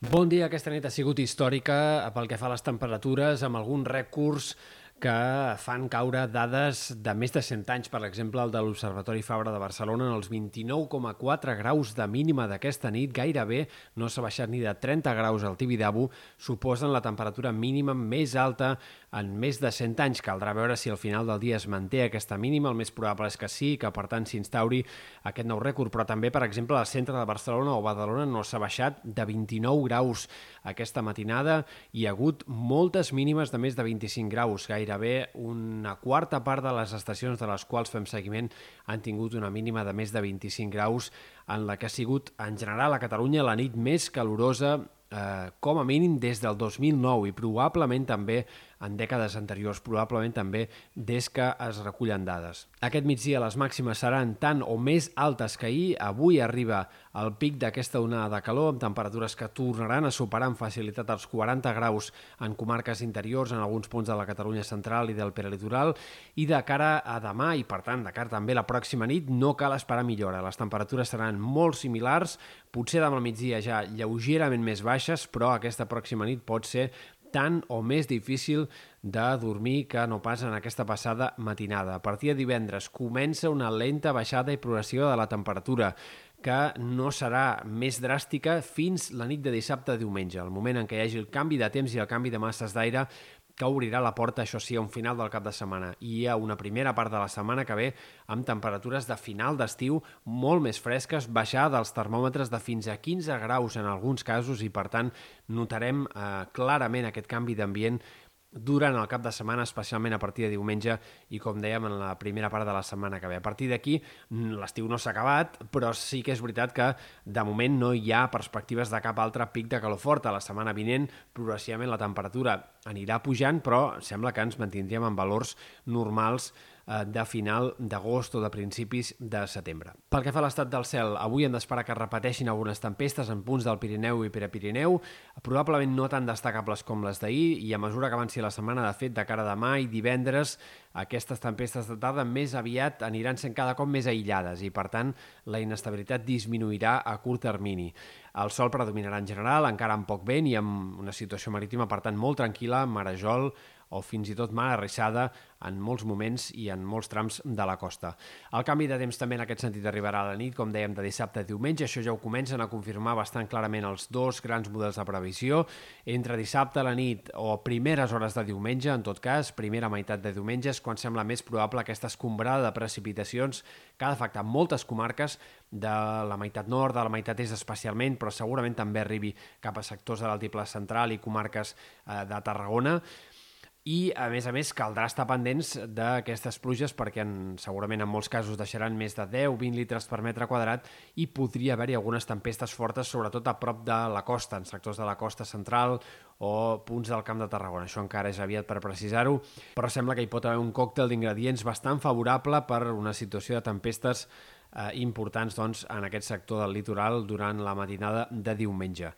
Bon dia. Aquesta nit ha sigut històrica pel que fa a les temperatures, amb algun rècords que fan caure dades de més de 100 anys, per exemple, el de l'Observatori Fabra de Barcelona, en els 29,4 graus de mínima d'aquesta nit, gairebé no s'ha baixat ni de 30 graus al Tibidabo, suposen la temperatura mínima més alta en més de 100 anys. Caldrà veure si al final del dia es manté aquesta mínima, el més probable és que sí, que per tant s'instauri aquest nou rècord, però també, per exemple, al centre de Barcelona o Badalona no s'ha baixat de 29 graus aquesta matinada, hi ha hagut moltes mínimes de més de 25 graus, gaire gairebé una quarta part de les estacions de les quals fem seguiment han tingut una mínima de més de 25 graus en la que ha sigut, en general, a Catalunya la nit més calorosa eh, com a mínim des del 2009 i probablement també en dècades anteriors, probablement també des que es recullen dades. Aquest migdia les màximes seran tant o més altes que ahir. Avui arriba el pic d'aquesta onada de calor amb temperatures que tornaran a superar amb facilitat els 40 graus en comarques interiors, en alguns punts de la Catalunya central i del peralitoral, i de cara a demà i, per tant, de cara també la pròxima nit, no cal esperar millora. Les temperatures seran molt similars, potser demà al migdia ja lleugerament més baixes, però aquesta pròxima nit pot ser tan o més difícil de dormir que no pas en aquesta passada matinada. A partir de divendres comença una lenta baixada i progressió de la temperatura que no serà més dràstica fins la nit de dissabte a diumenge, el moment en què hi hagi el canvi de temps i el canvi de masses d'aire que obrirà la porta, això sí, a un final del cap de setmana. I ha una primera part de la setmana que ve amb temperatures de final d'estiu molt més fresques, baixar dels termòmetres de fins a 15 graus en alguns casos i, per tant, notarem eh, clarament aquest canvi d'ambient durant el cap de setmana, especialment a partir de diumenge i, com dèiem, en la primera part de la setmana que ve. A partir d'aquí, mm, l'estiu no s'ha acabat, però sí que és veritat que, de moment, no hi ha perspectives de cap altre pic de calor forta. La setmana vinent, progressivament, la temperatura anirà pujant, però sembla que ens mantindríem en valors normals de final d'agost o de principis de setembre. Pel que fa a l'estat del cel, avui hem d'esperar que repeteixin algunes tempestes en punts del Pirineu i Prepirineu, probablement no tan destacables com les d'ahir, i a mesura que avanci la setmana, de fet, de cara a demà i divendres, aquestes tempestes de tarda més aviat aniran sent cada cop més aïllades i, per tant, la inestabilitat disminuirà a curt termini. El sol predominarà en general, encara amb poc vent i amb una situació marítima, per tant, molt tranquil·la, marejol, o fins i tot mar arrissada en molts moments i en molts trams de la costa. El canvi de temps també en aquest sentit arribarà a la nit, com dèiem, de dissabte a diumenge. Això ja ho comencen a confirmar bastant clarament els dos grans models de previsió. Entre dissabte a la nit o primeres hores de diumenge, en tot cas, primera meitat de diumenge, és quan sembla més probable aquesta escombrada de precipitacions que ha d'afectar moltes comarques de la meitat nord, de la meitat est especialment, però segurament també arribi cap a sectors de l'altiple central i comarques eh, de Tarragona i, a més a més, caldrà estar pendents d'aquestes pluges perquè en, segurament en molts casos deixaran més de 10-20 litres per metre quadrat i podria haver-hi algunes tempestes fortes, sobretot a prop de la costa, en sectors de la costa central o punts del Camp de Tarragona. Això encara és aviat per precisar-ho, però sembla que hi pot haver un còctel d'ingredients bastant favorable per una situació de tempestes eh, importants doncs, en aquest sector del litoral durant la matinada de diumenge.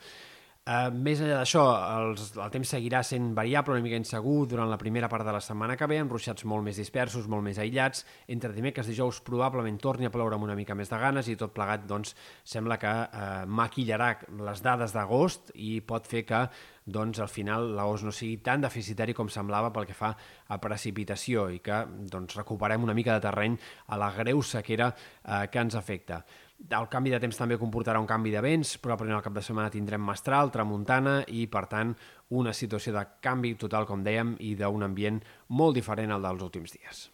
Uh, més enllà d'això, el, temps seguirà sent variable, una mica insegur durant la primera part de la setmana que ve, amb ruixats molt més dispersos, molt més aïllats. Entre dimecres i dijous probablement torni a ploure amb una mica més de ganes i tot plegat doncs, sembla que uh, maquillarà les dades d'agost i pot fer que doncs, al final l'agost no sigui tan deficitari com semblava pel que fa a precipitació i que doncs, recuperem una mica de terreny a la greu sequera uh, que ens afecta. El canvi de temps també comportarà un canvi de vents, probablement al cap de setmana tindrem mestral, tramuntana i, per tant, una situació de canvi total, com dèiem, i d'un ambient molt diferent al dels últims dies.